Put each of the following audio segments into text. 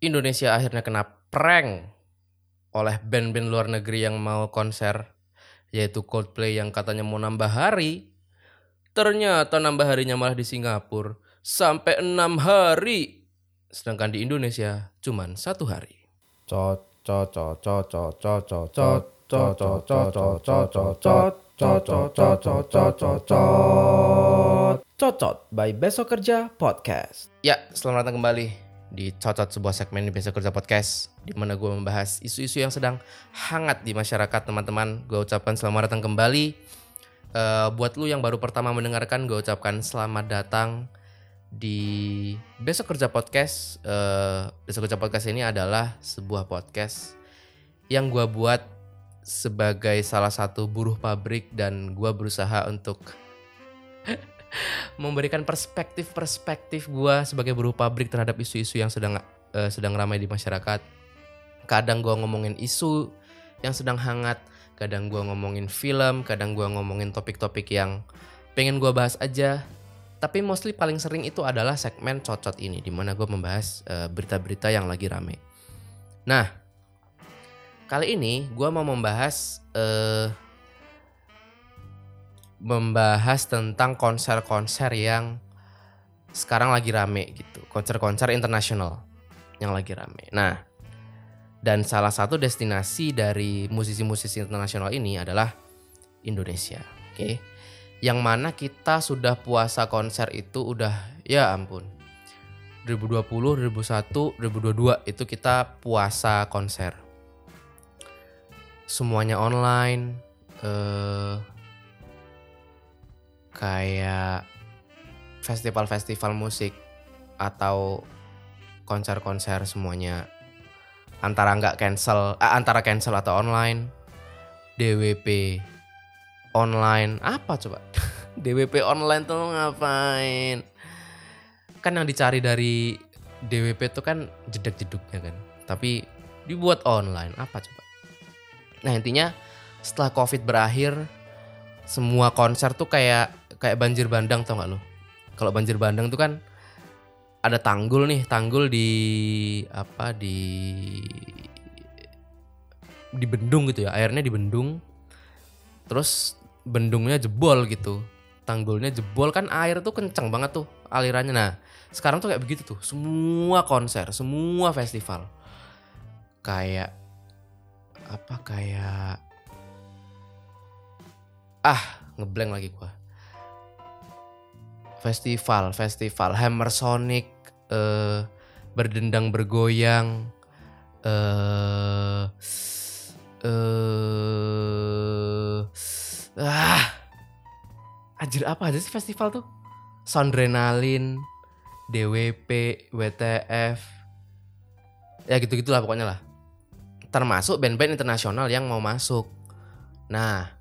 Indonesia akhirnya kena prank oleh band-band luar negeri yang mau konser yaitu Coldplay yang katanya mau nambah hari. Ternyata nambah harinya malah di Singapura sampai enam hari. Sedangkan di Indonesia cuman satu hari. Cocot by Besok Kerja Podcast. Ya, selamat datang kembali di Cocot sebuah segmen di Besok Kerja Podcast di mana gue membahas isu-isu yang sedang hangat di masyarakat teman-teman. Gue ucapkan selamat datang kembali. Eh, buat lu yang baru pertama mendengarkan, gue ucapkan selamat datang di Besok Kerja Podcast. Eh, Besok Kerja Podcast ini adalah sebuah podcast yang gue buat sebagai salah satu buruh pabrik dan gue berusaha untuk memberikan perspektif-perspektif gue sebagai buruh pabrik terhadap isu-isu yang sedang eh, sedang ramai di masyarakat. Kadang gue ngomongin isu yang sedang hangat, kadang gue ngomongin film, kadang gue ngomongin topik-topik yang pengen gue bahas aja. Tapi mostly paling sering itu adalah segmen cocot ini, di mana gue membahas eh, berita-berita yang lagi rame. Nah, kali ini gue mau membahas eh, membahas tentang konser-konser yang sekarang lagi rame gitu. Konser-konser internasional yang lagi rame. Nah, dan salah satu destinasi dari musisi-musisi internasional ini adalah Indonesia. Oke. Yang mana kita sudah puasa konser itu udah ya ampun. 2020, 2001, 2022 itu kita puasa konser. Semuanya online. Eh kayak festival-festival musik atau konser-konser semuanya. Antara nggak cancel eh, antara cancel atau online. DWP online. Apa coba? DWP online tuh ngapain? Kan yang dicari dari DWP itu kan jedek-jeduknya kan. Tapi dibuat online. Apa coba? Nah intinya setelah covid berakhir semua konser tuh kayak kayak banjir bandang tau gak lo? Kalau banjir bandang tuh kan ada tanggul nih, tanggul di apa di di bendung gitu ya, airnya di bendung. Terus bendungnya jebol gitu. Tanggulnya jebol kan air tuh kenceng banget tuh alirannya. Nah, sekarang tuh kayak begitu tuh. Semua konser, semua festival. Kayak apa kayak ah ngeblank lagi gua festival festival Hammer Sonic eh, berdendang bergoyang eh eh ah. Anjir apa aja sih festival tuh? Soundrenalin DWP WTF ya gitu gitulah pokoknya lah. Termasuk band-band internasional yang mau masuk. Nah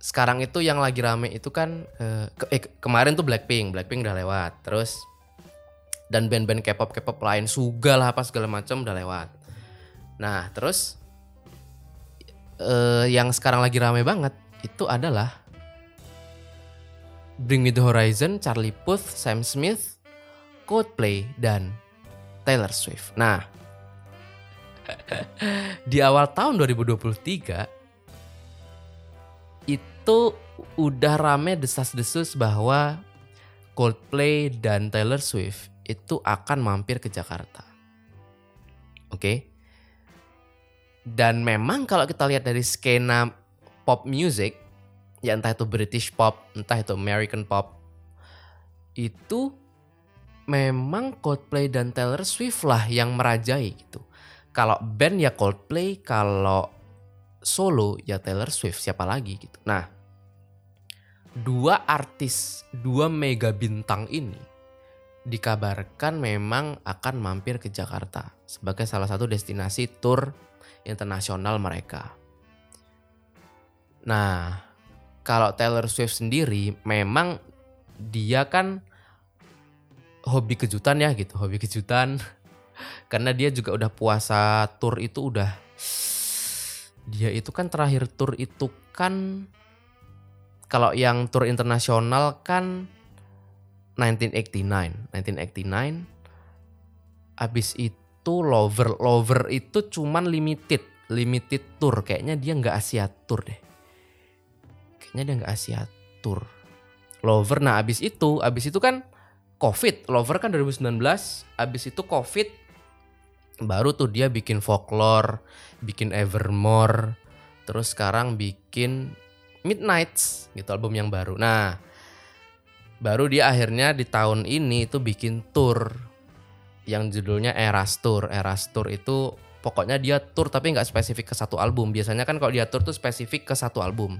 sekarang itu yang lagi rame itu kan eh, eh, kemarin tuh Blackpink, Blackpink udah lewat. Terus dan band-band K-pop K-pop lain Suga lah apa segala macam udah lewat. Nah, terus eh, yang sekarang lagi rame banget itu adalah Bring Me The Horizon, Charlie Puth, Sam Smith, Coldplay dan Taylor Swift. Nah, di awal tahun 2023 itu udah rame desas-desus bahwa Coldplay dan Taylor Swift itu akan mampir ke Jakarta. Oke. Okay? Dan memang kalau kita lihat dari skena pop music, ya entah itu British pop, entah itu American pop, itu memang Coldplay dan Taylor Swift lah yang merajai gitu. Kalau band ya Coldplay, kalau solo ya Taylor Swift, siapa lagi gitu. Nah, dua artis, dua mega bintang ini dikabarkan memang akan mampir ke Jakarta sebagai salah satu destinasi tour internasional mereka. Nah, kalau Taylor Swift sendiri memang dia kan hobi kejutan ya gitu, hobi kejutan. Karena dia juga udah puasa tour itu udah dia itu kan terakhir tour itu kan kalau yang tour internasional kan 1989. 1989 abis itu Lover Lover itu cuman limited limited tour. Kayaknya dia nggak Asia tour deh. Kayaknya dia nggak Asia tour. Lover nah abis itu abis itu kan COVID. Lover kan 2019 abis itu COVID baru tuh dia bikin folklore bikin Evermore terus sekarang bikin Midnights gitu album yang baru. Nah baru dia akhirnya di tahun ini itu bikin tour yang judulnya Eras Tour. Eras Tour itu pokoknya dia tour tapi nggak spesifik ke satu album. Biasanya kan kalau dia tour tuh spesifik ke satu album.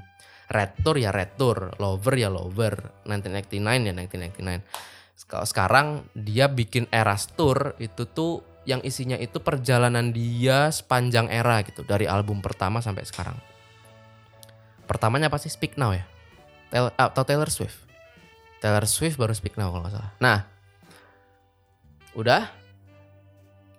Red Tour ya Red Tour Lover ya Lover 1999 ya 1999 kalau sekarang dia bikin Eras Tour itu tuh yang isinya itu perjalanan dia sepanjang era gitu dari album pertama sampai sekarang. Pertamanya pasti Speak Now ya? Taylor, atau Taylor Swift? Taylor Swift baru Speak Now kalau nggak salah. Nah udah.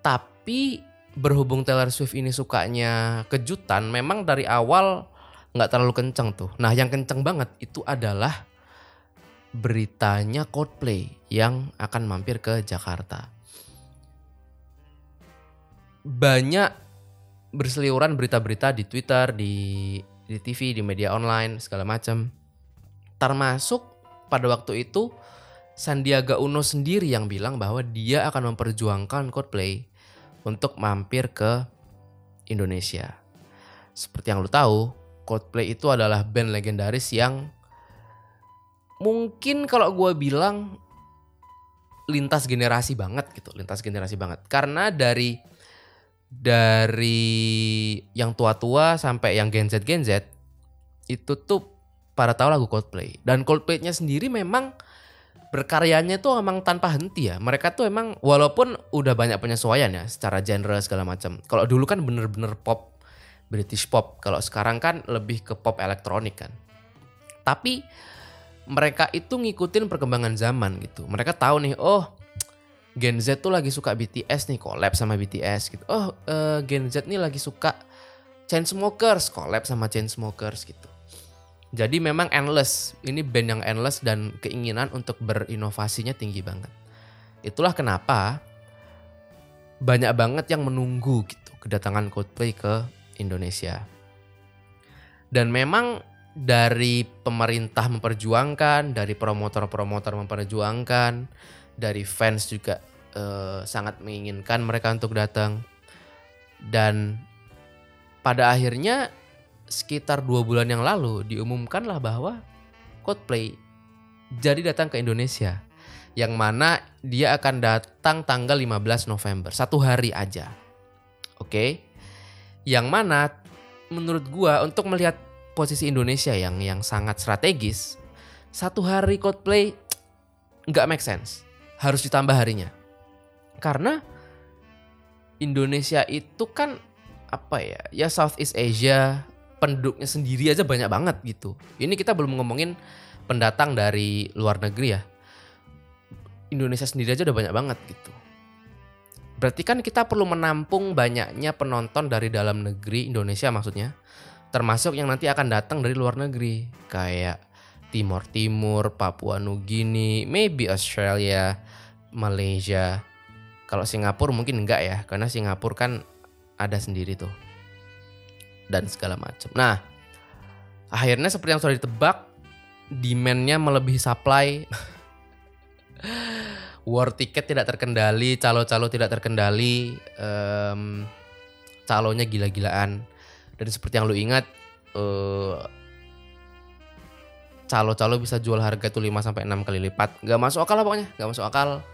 Tapi berhubung Taylor Swift ini sukanya kejutan, memang dari awal nggak terlalu kenceng tuh. Nah yang kenceng banget itu adalah beritanya Coldplay yang akan mampir ke Jakarta. Banyak berseliuran berita-berita di Twitter, di di TV, di media online segala macam. Termasuk pada waktu itu Sandiaga Uno sendiri yang bilang bahwa dia akan memperjuangkan Coldplay untuk mampir ke Indonesia. Seperti yang lu tahu, Coldplay itu adalah band legendaris yang mungkin kalau gue bilang lintas generasi banget gitu, lintas generasi banget. Karena dari dari yang tua-tua sampai yang Gen Z Gen Z itu tuh pada tahu lagu Coldplay dan Coldplay-nya sendiri memang berkaryanya tuh emang tanpa henti ya. Mereka tuh emang walaupun udah banyak penyesuaian ya secara genre segala macam. Kalau dulu kan bener-bener pop British pop. Kalau sekarang kan lebih ke pop elektronik kan. Tapi mereka itu ngikutin perkembangan zaman gitu. Mereka tahu nih, oh Gen Z tuh lagi suka BTS nih, collab sama BTS gitu. Oh uh, Gen Z nih lagi suka Chainsmokers, collab sama Chainsmokers gitu. Jadi memang endless. Ini band yang endless dan keinginan untuk berinovasinya tinggi banget. Itulah kenapa banyak banget yang menunggu gitu kedatangan Coldplay ke Indonesia. Dan memang dari pemerintah memperjuangkan, dari promotor-promotor memperjuangkan, dari fans juga eh, sangat menginginkan mereka untuk datang. Dan pada akhirnya sekitar dua bulan yang lalu diumumkanlah bahwa Coldplay jadi datang ke Indonesia. Yang mana dia akan datang tanggal 15 November. Satu hari aja. Oke. Yang mana menurut gua untuk melihat posisi Indonesia yang yang sangat strategis. Satu hari Coldplay nggak make sense. Harus ditambah harinya. Karena Indonesia itu kan apa ya? Ya Southeast Asia, penduduknya sendiri aja banyak banget gitu. Ini kita belum ngomongin pendatang dari luar negeri ya. Indonesia sendiri aja udah banyak banget gitu. Berarti kan kita perlu menampung banyaknya penonton dari dalam negeri Indonesia maksudnya. Termasuk yang nanti akan datang dari luar negeri. Kayak Timur Timur, Papua Nugini, maybe Australia, Malaysia. Kalau Singapura mungkin enggak ya, karena Singapura kan ada sendiri tuh dan segala macam. Nah, akhirnya seperti yang sudah ditebak, demandnya melebihi supply. War ticket tidak terkendali, calo-calo tidak terkendali, um, calonya gila-gilaan. Dan seperti yang lu ingat, uh, calo-calo bisa jual harga tuh 5 sampai 6 kali lipat. Gak masuk akal lah pokoknya, gak masuk akal.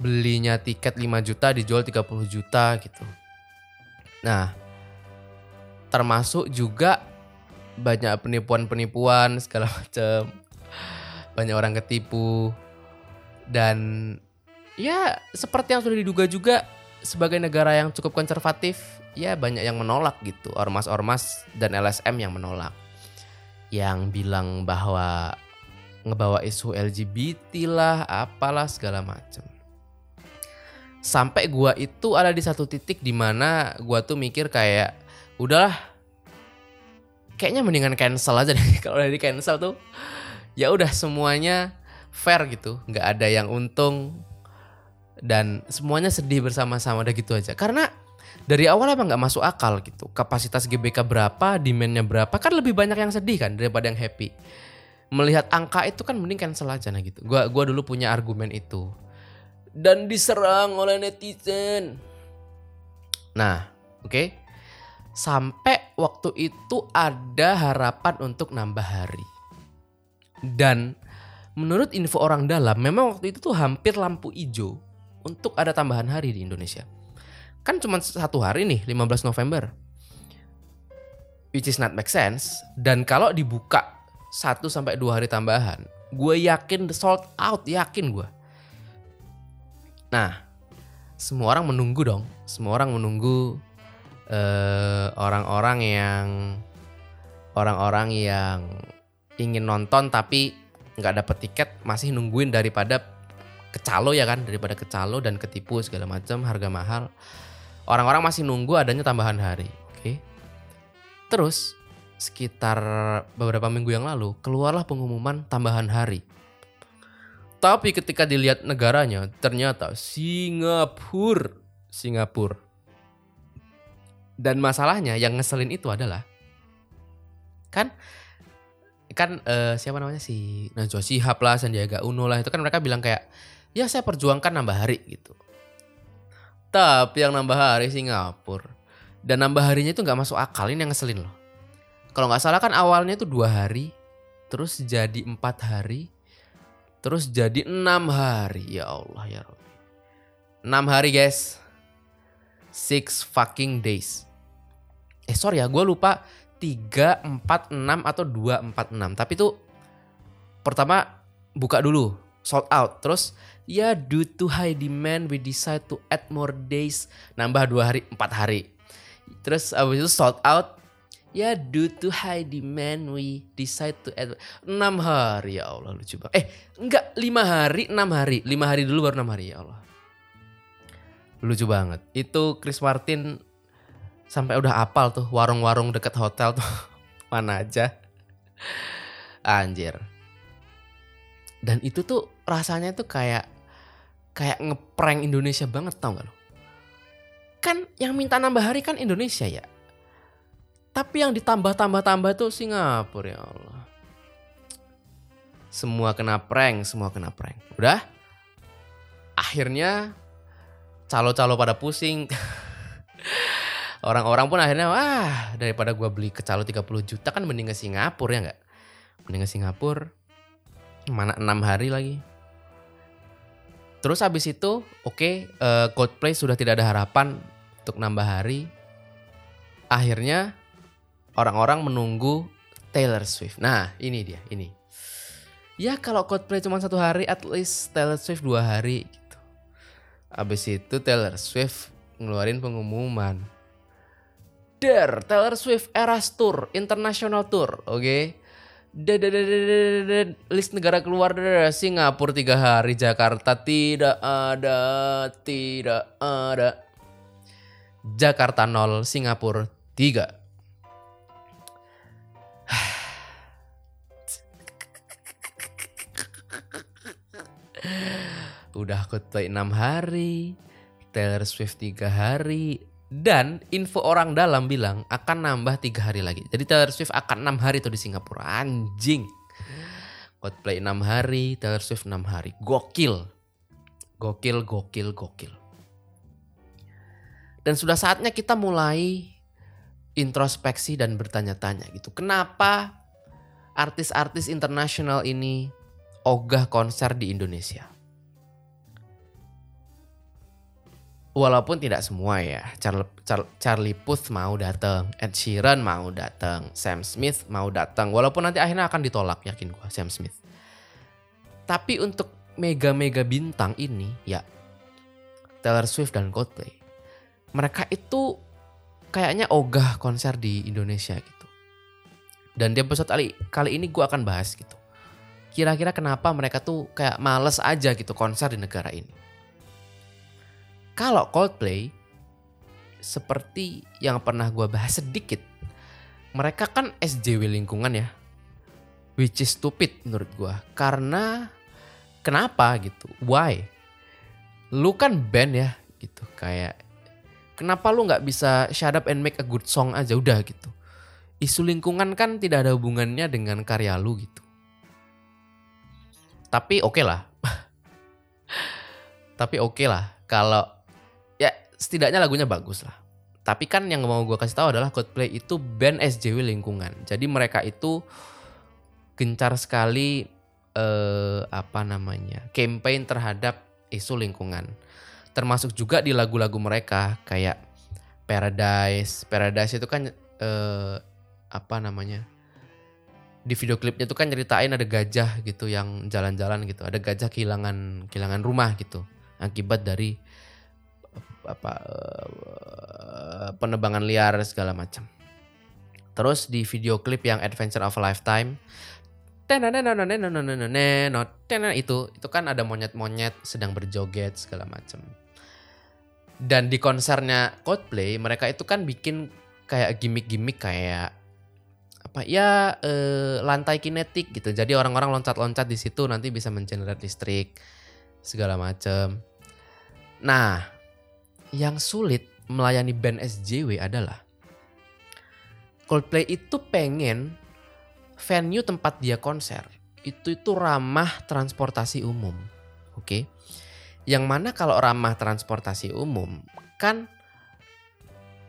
Belinya tiket 5 juta dijual 30 juta gitu. Nah, termasuk juga banyak penipuan-penipuan segala macam banyak orang ketipu. Dan ya seperti yang sudah diduga juga sebagai negara yang cukup konservatif ya banyak yang menolak gitu. Ormas-ormas dan LSM yang menolak. Yang bilang bahwa ngebawa isu LGBT lah apalah segala macam sampai gua itu ada di satu titik di mana gua tuh mikir kayak udahlah. Kayaknya mendingan cancel aja deh. Kalau udah di cancel tuh ya udah semuanya fair gitu. Nggak ada yang untung dan semuanya sedih bersama-sama udah gitu aja. Karena dari awal emang nggak masuk akal gitu. Kapasitas GBK berapa demandnya berapa kan lebih banyak yang sedih kan daripada yang happy. Melihat angka itu kan mending cancel aja nah gitu. Gua gua dulu punya argumen itu dan diserang oleh netizen nah oke sampai waktu itu ada harapan untuk nambah hari dan menurut info orang dalam memang waktu itu tuh hampir lampu hijau untuk ada tambahan hari di Indonesia. Kan cuma satu hari nih, 15 November. Which is not make sense. Dan kalau dibuka satu sampai dua hari tambahan, gue yakin the sold out, yakin gue. Nah, semua orang menunggu dong. Semua orang menunggu eh, orang-orang yang orang-orang yang ingin nonton tapi nggak dapet tiket masih nungguin daripada kecalo ya kan? Daripada kecalo dan ketipu segala macam harga mahal. Orang-orang masih nunggu adanya tambahan hari oke? Terus sekitar beberapa minggu yang lalu keluarlah pengumuman tambahan hari tapi ketika dilihat negaranya ternyata Singapura. Singapura. Dan masalahnya yang ngeselin itu adalah kan kan eh, siapa namanya si Najwa Shihab lah Sandiaga Uno lah. Itu kan mereka bilang kayak ya saya perjuangkan nambah hari gitu. Tapi yang nambah hari Singapura. Dan nambah harinya itu nggak masuk akal ini yang ngeselin loh. Kalau nggak salah kan awalnya itu dua hari, terus jadi empat hari, terus jadi enam hari. Ya Allah ya Rabbi. Enam hari guys. Six fucking days. Eh sorry ya, gue lupa 3, 4, 6 atau 2, 4, 6. Tapi tuh pertama buka dulu, sold out. Terus ya due to high demand we decide to add more days. Nambah dua hari, empat hari. Terus abis itu sold out. Ya due to high demand we decide to add 6 hari ya Allah lucu banget. Eh enggak 5 hari 6 hari. 5 hari dulu baru 6 hari ya Allah. Lucu banget. Itu Chris Martin sampai udah apal tuh warung-warung deket hotel tuh mana aja. Anjir. Dan itu tuh rasanya tuh kayak kayak ngeprank Indonesia banget tau gak lo? Kan yang minta nambah hari kan Indonesia ya. Tapi yang ditambah-tambah-tambah tuh Singapura ya Allah. Semua kena prank, semua kena prank. Udah? Akhirnya calo-calo pada pusing. Orang-orang pun akhirnya wah daripada gua beli ke calo 30 juta kan mending ke Singapura ya nggak? Mending ke Singapura. Mana enam hari lagi. Terus habis itu oke okay, uh, Coldplay sudah tidak ada harapan untuk nambah hari. Akhirnya orang-orang menunggu Taylor Swift. Nah ini dia ini. Ya kalau Coldplay cuma satu hari, at least Taylor Swift dua hari gitu. Abis itu Taylor Swift ngeluarin pengumuman. Der Taylor Swift Eras Tour, International Tour, oke. Okay? list negara keluar Singapura tiga hari Jakarta tidak ada tidak ada Jakarta nol Singapura tiga udah Coldplay enam hari Taylor Swift tiga hari dan info orang dalam bilang akan nambah tiga hari lagi. Jadi Taylor Swift akan enam hari tuh di Singapura. Anjing. Coldplay enam hari, Taylor Swift enam hari. Gokil. Gokil, gokil, gokil. Dan sudah saatnya kita mulai introspeksi dan bertanya-tanya gitu. Kenapa artis-artis internasional ini ogah konser di Indonesia? Walaupun tidak semua ya. Charlie, Charlie Puth mau datang, Ed Sheeran mau datang, Sam Smith mau datang. Walaupun nanti akhirnya akan ditolak, yakin gua Sam Smith. Tapi untuk mega-mega bintang ini ya Taylor Swift dan Coldplay. Mereka itu kayaknya ogah konser di Indonesia gitu. Dan di episode kali, kali ini gue akan bahas gitu. Kira-kira kenapa mereka tuh kayak males aja gitu konser di negara ini. Kalau Coldplay, seperti yang pernah gue bahas sedikit, mereka kan SJW lingkungan ya, which is stupid menurut gue. Karena kenapa gitu? Why? lu kan band ya gitu kayak kenapa lu nggak bisa shut up and make a good song aja udah gitu isu lingkungan kan tidak ada hubungannya dengan karya lu gitu tapi oke lah tapi oke lah kalau setidaknya lagunya bagus lah. Tapi kan yang mau gue kasih tahu adalah Coldplay itu band SJW lingkungan. Jadi mereka itu gencar sekali eh, apa namanya campaign terhadap isu lingkungan. Termasuk juga di lagu-lagu mereka kayak Paradise. Paradise itu kan eh, apa namanya di video klipnya itu kan nyeritain ada gajah gitu yang jalan-jalan gitu. Ada gajah kehilangan kehilangan rumah gitu. Akibat dari apa eh, penebangan liar segala macam terus di video klip yang Adventure of a Lifetime itu itu kan ada monyet-monyet sedang berjoget segala macam. Dan di konsernya Coldplay mereka itu kan bikin kayak gimmick-gimmick kayak apa ya eh, lantai kinetik gitu. Jadi orang-orang loncat-loncat di situ nanti bisa mengenerate listrik segala macam. Nah, yang sulit melayani band SJW adalah Coldplay itu pengen venue tempat dia konser itu itu ramah transportasi umum. Oke. Okay? Yang mana kalau ramah transportasi umum kan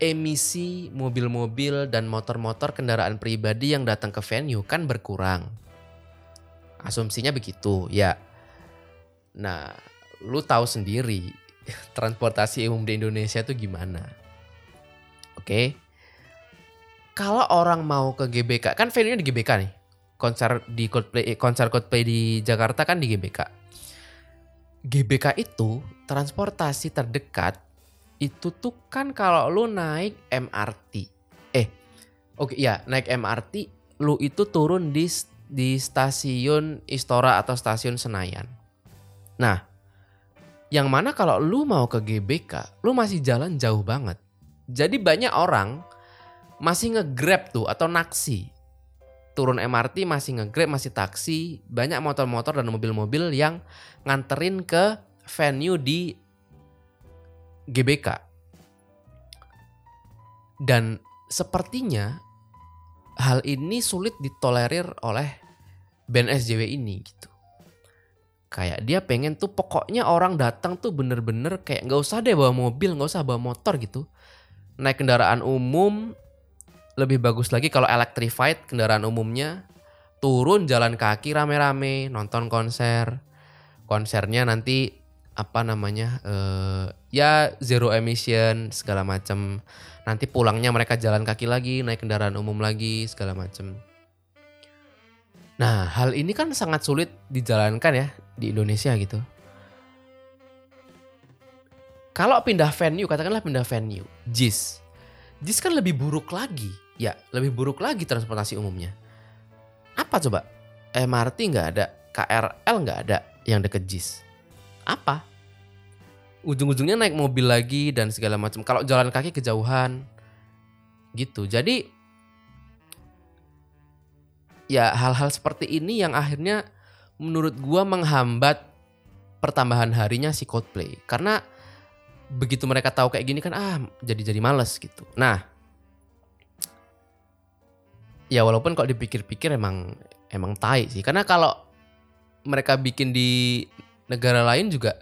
emisi mobil-mobil dan motor-motor kendaraan pribadi yang datang ke venue kan berkurang. Asumsinya begitu, ya. Nah, lu tahu sendiri transportasi umum di Indonesia itu gimana. Oke. Okay? Kalau orang mau ke GBK, kan venue-nya di GBK nih konser di Coldplay eh, konser Coldplay di Jakarta kan di GBK. GBK itu transportasi terdekat itu tuh kan kalau lu naik MRT. Eh, oke okay, ya naik MRT lu itu turun di di stasiun Istora atau stasiun Senayan. Nah, yang mana kalau lu mau ke GBK, lu masih jalan jauh banget. Jadi banyak orang masih nge-grab tuh atau naksi. Turun MRT masih ngegrab masih taksi banyak motor-motor dan mobil-mobil yang nganterin ke venue di GBK. Dan sepertinya hal ini sulit ditolerir oleh band SJW ini gitu kayak dia pengen tuh pokoknya orang datang tuh bener-bener kayak nggak usah deh bawa mobil nggak usah bawa motor gitu. Naik kendaraan umum lebih bagus lagi kalau electrified kendaraan umumnya turun jalan kaki rame-rame nonton konser. Konsernya nanti apa namanya uh, ya zero emission segala macam nanti pulangnya mereka jalan kaki lagi naik kendaraan umum lagi segala macam nah hal ini kan sangat sulit dijalankan ya di Indonesia gitu kalau pindah venue katakanlah pindah venue JIS JIS kan lebih buruk lagi ya lebih buruk lagi transportasi umumnya. Apa coba? MRT nggak ada, KRL nggak ada yang deket JIS. Apa? Ujung-ujungnya naik mobil lagi dan segala macam. Kalau jalan kaki kejauhan, gitu. Jadi ya hal-hal seperti ini yang akhirnya menurut gua menghambat pertambahan harinya si Coldplay. Karena begitu mereka tahu kayak gini kan ah jadi jadi males gitu. Nah, ya walaupun kalau dipikir-pikir emang emang tai sih. Karena kalau mereka bikin di negara lain juga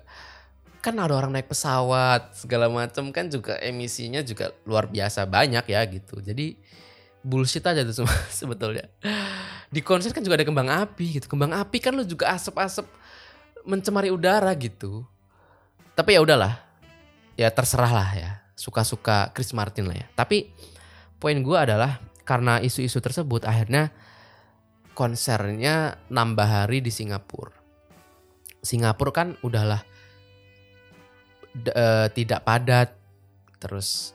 kan ada orang naik pesawat segala macam kan juga emisinya juga luar biasa banyak ya gitu. Jadi bullshit aja tuh semua sebetulnya. Di konser kan juga ada kembang api gitu. Kembang api kan lu juga asap-asap mencemari udara gitu. Tapi ya udahlah. Ya terserah lah ya. Suka-suka Chris Martin lah ya. Tapi poin gue adalah karena isu-isu tersebut akhirnya konsernya nambah hari di Singapura. Singapura kan udahlah uh, tidak padat, terus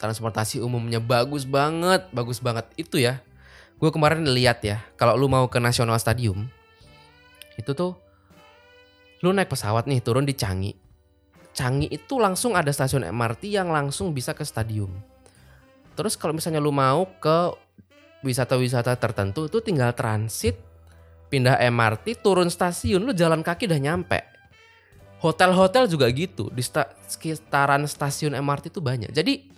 transportasi umumnya bagus banget, bagus banget itu ya. Gue kemarin lihat ya, kalau lu mau ke National Stadium, itu tuh lu naik pesawat nih turun di Changi. Changi itu langsung ada stasiun MRT yang langsung bisa ke stadium. Terus kalau misalnya lu mau ke wisata-wisata tertentu itu tinggal transit, pindah MRT, turun stasiun, lu jalan kaki udah nyampe. Hotel-hotel juga gitu di sekitaran stasiun MRT itu banyak. Jadi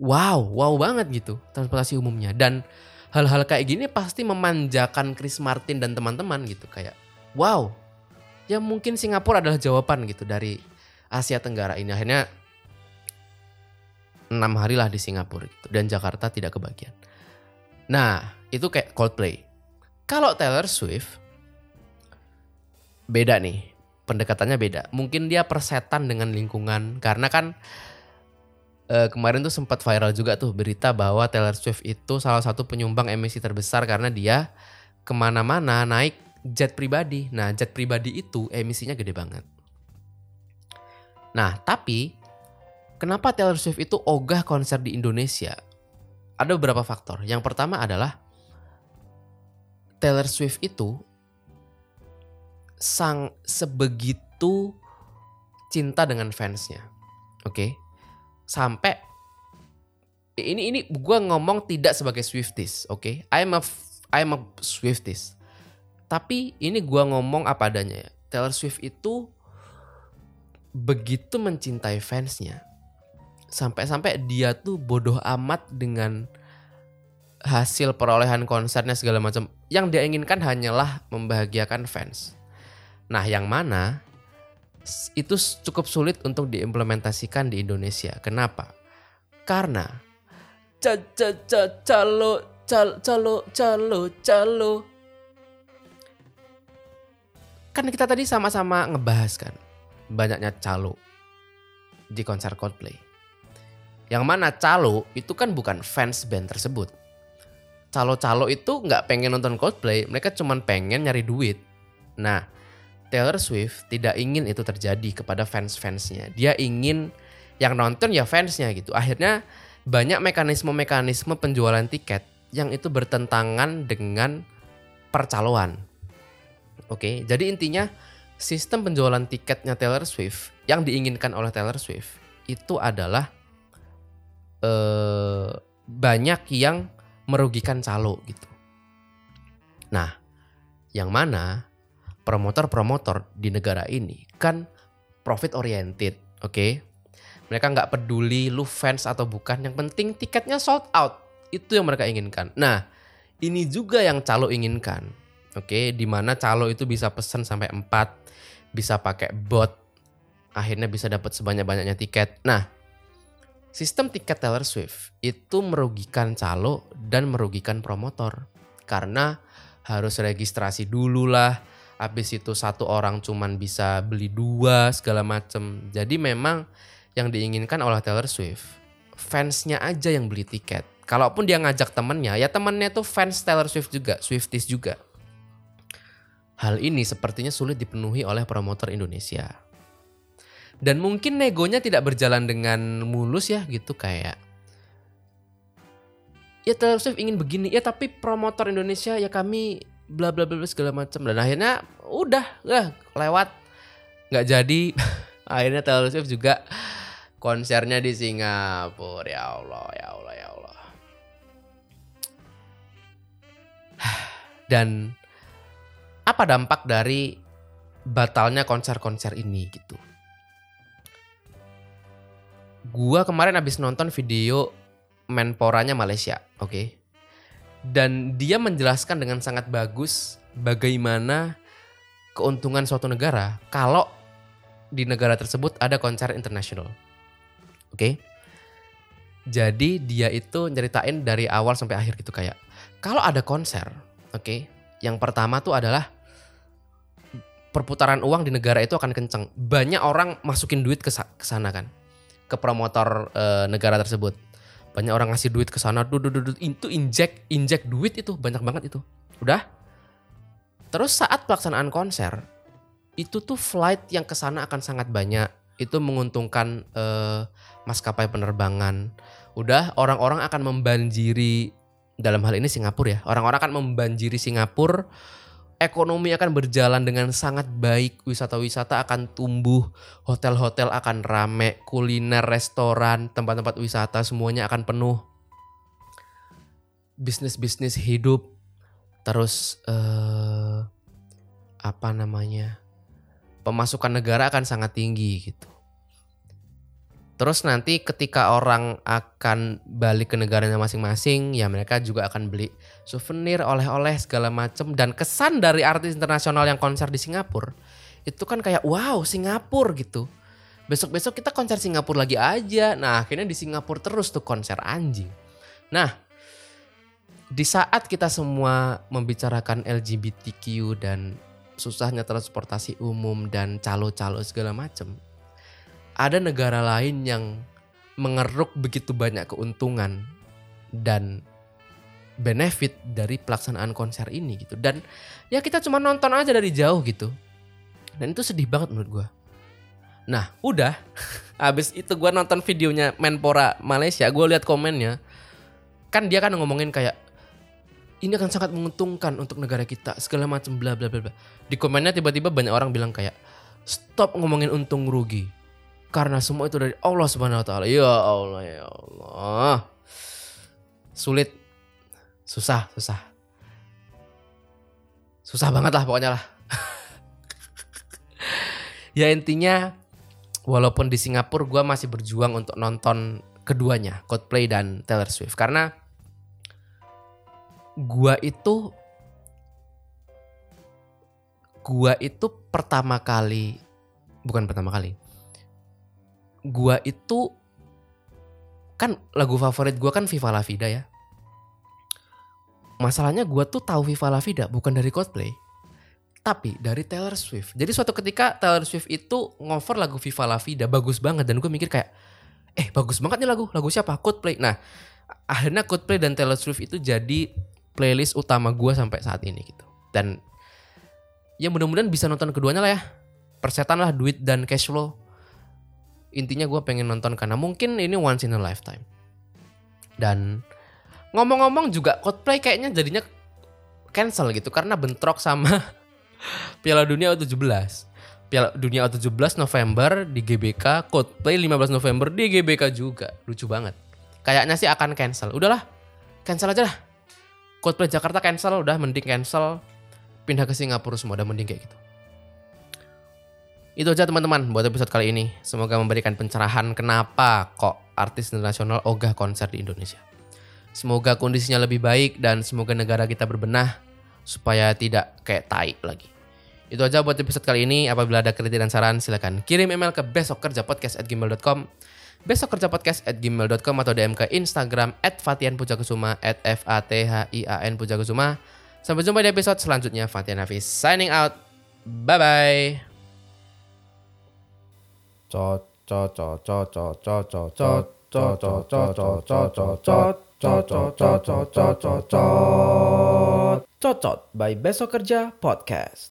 wow, wow banget gitu transportasi umumnya dan hal-hal kayak gini pasti memanjakan Chris Martin dan teman-teman gitu kayak wow. Ya mungkin Singapura adalah jawaban gitu dari Asia Tenggara ini. Akhirnya enam hari lah di Singapura gitu dan Jakarta tidak kebagian. Nah itu kayak Coldplay. Kalau Taylor Swift beda nih pendekatannya beda. Mungkin dia persetan dengan lingkungan karena kan eh, kemarin tuh sempat viral juga tuh berita bahwa Taylor Swift itu salah satu penyumbang emisi terbesar karena dia ke mana-mana naik jet pribadi. Nah jet pribadi itu emisinya gede banget. Nah tapi kenapa Taylor Swift itu ogah konser di Indonesia? Ada beberapa faktor. Yang pertama adalah Taylor Swift itu sang sebegitu cinta dengan fansnya. Oke. Sampai ini ini gua ngomong tidak sebagai Swifties, oke? I'm a I'm a Swifties. Tapi ini gua ngomong apa adanya ya. Taylor Swift itu begitu mencintai fansnya. Sampai-sampai dia tuh bodoh amat dengan hasil perolehan konsernya segala macam. Yang dia inginkan hanyalah membahagiakan fans. Nah, yang mana itu cukup sulit untuk diimplementasikan di Indonesia. Kenapa? Karena ca ca ca calo cal calo calo calo kan kita tadi sama-sama ngebahas kan banyaknya calo di konser Coldplay. Yang mana calo itu kan bukan fans band tersebut. Calo-calo itu nggak pengen nonton Coldplay, mereka cuman pengen nyari duit. Nah, Taylor Swift tidak ingin itu terjadi kepada fans-fansnya. Dia ingin yang nonton ya fansnya gitu. Akhirnya banyak mekanisme-mekanisme penjualan tiket yang itu bertentangan dengan percaloan. Oke, jadi intinya sistem penjualan tiketnya Taylor Swift yang diinginkan oleh Taylor Swift itu adalah eh, banyak yang merugikan calo gitu. Nah, yang mana promotor-promotor di negara ini kan profit oriented, oke? Mereka nggak peduli lu fans atau bukan, yang penting tiketnya sold out. Itu yang mereka inginkan. Nah, ini juga yang calo inginkan. Oke, di mana calo itu bisa pesan sampai 4, bisa pakai bot. Akhirnya bisa dapat sebanyak-banyaknya tiket. Nah, sistem tiket Taylor Swift itu merugikan calo dan merugikan promotor. Karena harus registrasi dulu lah. Habis itu satu orang cuman bisa beli dua segala macem. Jadi memang yang diinginkan oleh Taylor Swift, fansnya aja yang beli tiket. Kalaupun dia ngajak temennya, ya temennya tuh fans Taylor Swift juga, Swifties juga. Hal ini sepertinya sulit dipenuhi oleh promotor Indonesia. Dan mungkin negonya tidak berjalan dengan mulus ya gitu kayak ya Taylor Swift ingin begini ya tapi promotor Indonesia ya kami bla bla bla segala macam. Dan akhirnya udah lah lewat. Nggak jadi. Akhirnya Taylor Swift juga konsernya di Singapura. Ya Allah ya Allah ya Allah. Dan apa dampak dari batalnya konser-konser ini gitu? Gua kemarin habis nonton video Menporanya Malaysia, oke. Dan dia menjelaskan dengan sangat bagus bagaimana keuntungan suatu negara kalau di negara tersebut ada konser internasional. Oke. Jadi dia itu nyeritain dari awal sampai akhir gitu kayak kalau ada konser, oke. Yang pertama tuh adalah perputaran uang di negara itu akan kenceng. Banyak orang masukin duit ke sa- ke sana kan. Ke promotor eh, negara tersebut banyak orang ngasih duit ke sana itu injek injek duit itu banyak banget itu. Udah. Terus saat pelaksanaan konser itu tuh flight yang ke sana akan sangat banyak. Itu menguntungkan eh, maskapai penerbangan. Udah orang-orang akan membanjiri dalam hal ini Singapura ya orang-orang akan membanjiri Singapura ekonomi akan berjalan dengan sangat baik, wisata-wisata akan tumbuh, hotel-hotel akan rame, kuliner, restoran, tempat-tempat wisata semuanya akan penuh. Bisnis-bisnis hidup, terus eh apa namanya? pemasukan negara akan sangat tinggi gitu. Terus nanti ketika orang akan balik ke negaranya masing-masing, ya mereka juga akan beli souvenir, oleh-oleh segala macam dan kesan dari artis internasional yang konser di Singapura itu kan kayak wow Singapura gitu. Besok-besok kita konser Singapura lagi aja. Nah, akhirnya di Singapura terus tuh konser anjing. Nah, di saat kita semua membicarakan LGBTQ dan susahnya transportasi umum dan calo-calo segala macam, ada negara lain yang mengeruk begitu banyak keuntungan dan benefit dari pelaksanaan konser ini gitu. Dan ya kita cuma nonton aja dari jauh gitu. Dan itu sedih banget menurut gue. Nah udah, habis itu gue nonton videonya Menpora Malaysia, gue lihat komennya. Kan dia kan ngomongin kayak ini akan sangat menguntungkan untuk negara kita segala macam bla bla bla bla. Di komennya tiba-tiba banyak orang bilang kayak stop ngomongin untung rugi karena semua itu dari Allah Subhanahu wa taala. Ya Allah ya Allah. Sulit. Susah, susah. Susah banget lah pokoknya lah. ya intinya walaupun di Singapura gue masih berjuang untuk nonton keduanya Coldplay dan Taylor Swift karena gua itu gua itu pertama kali bukan pertama kali gua itu kan lagu favorit gua kan Viva La Vida ya masalahnya gua tuh tahu Viva La Vida bukan dari Coldplay tapi dari Taylor Swift jadi suatu ketika Taylor Swift itu ngover lagu Viva La Vida bagus banget dan gue mikir kayak eh bagus banget nih lagu lagu siapa Coldplay nah akhirnya Coldplay dan Taylor Swift itu jadi playlist utama gue sampai saat ini gitu. Dan ya mudah-mudahan bisa nonton keduanya lah ya. Persetan lah duit dan cash flow. Intinya gue pengen nonton karena mungkin ini once in a lifetime. Dan ngomong-ngomong juga Coldplay kayaknya jadinya cancel gitu karena bentrok sama Piala Dunia U17. Piala Dunia U17 November di GBK, Coldplay 15 November di GBK juga. Lucu banget. Kayaknya sih akan cancel. Udahlah, cancel aja lah. Coldplay Jakarta cancel udah mending cancel pindah ke Singapura semua udah mending kayak gitu. Itu aja teman-teman buat episode kali ini. Semoga memberikan pencerahan kenapa kok artis internasional ogah konser di Indonesia. Semoga kondisinya lebih baik dan semoga negara kita berbenah supaya tidak kayak tai lagi. Itu aja buat episode kali ini. Apabila ada kritik dan saran silahkan kirim email ke besokkerjapodcast@gmail.com besok kerja podcast at gmail.com atau DM ke Instagram at Fatian at F A T H I A N Pujakusuma. Sampai jumpa di episode selanjutnya. Fatian Hafiz signing out. Bye bye. Cocot by Besok Kerja Podcast.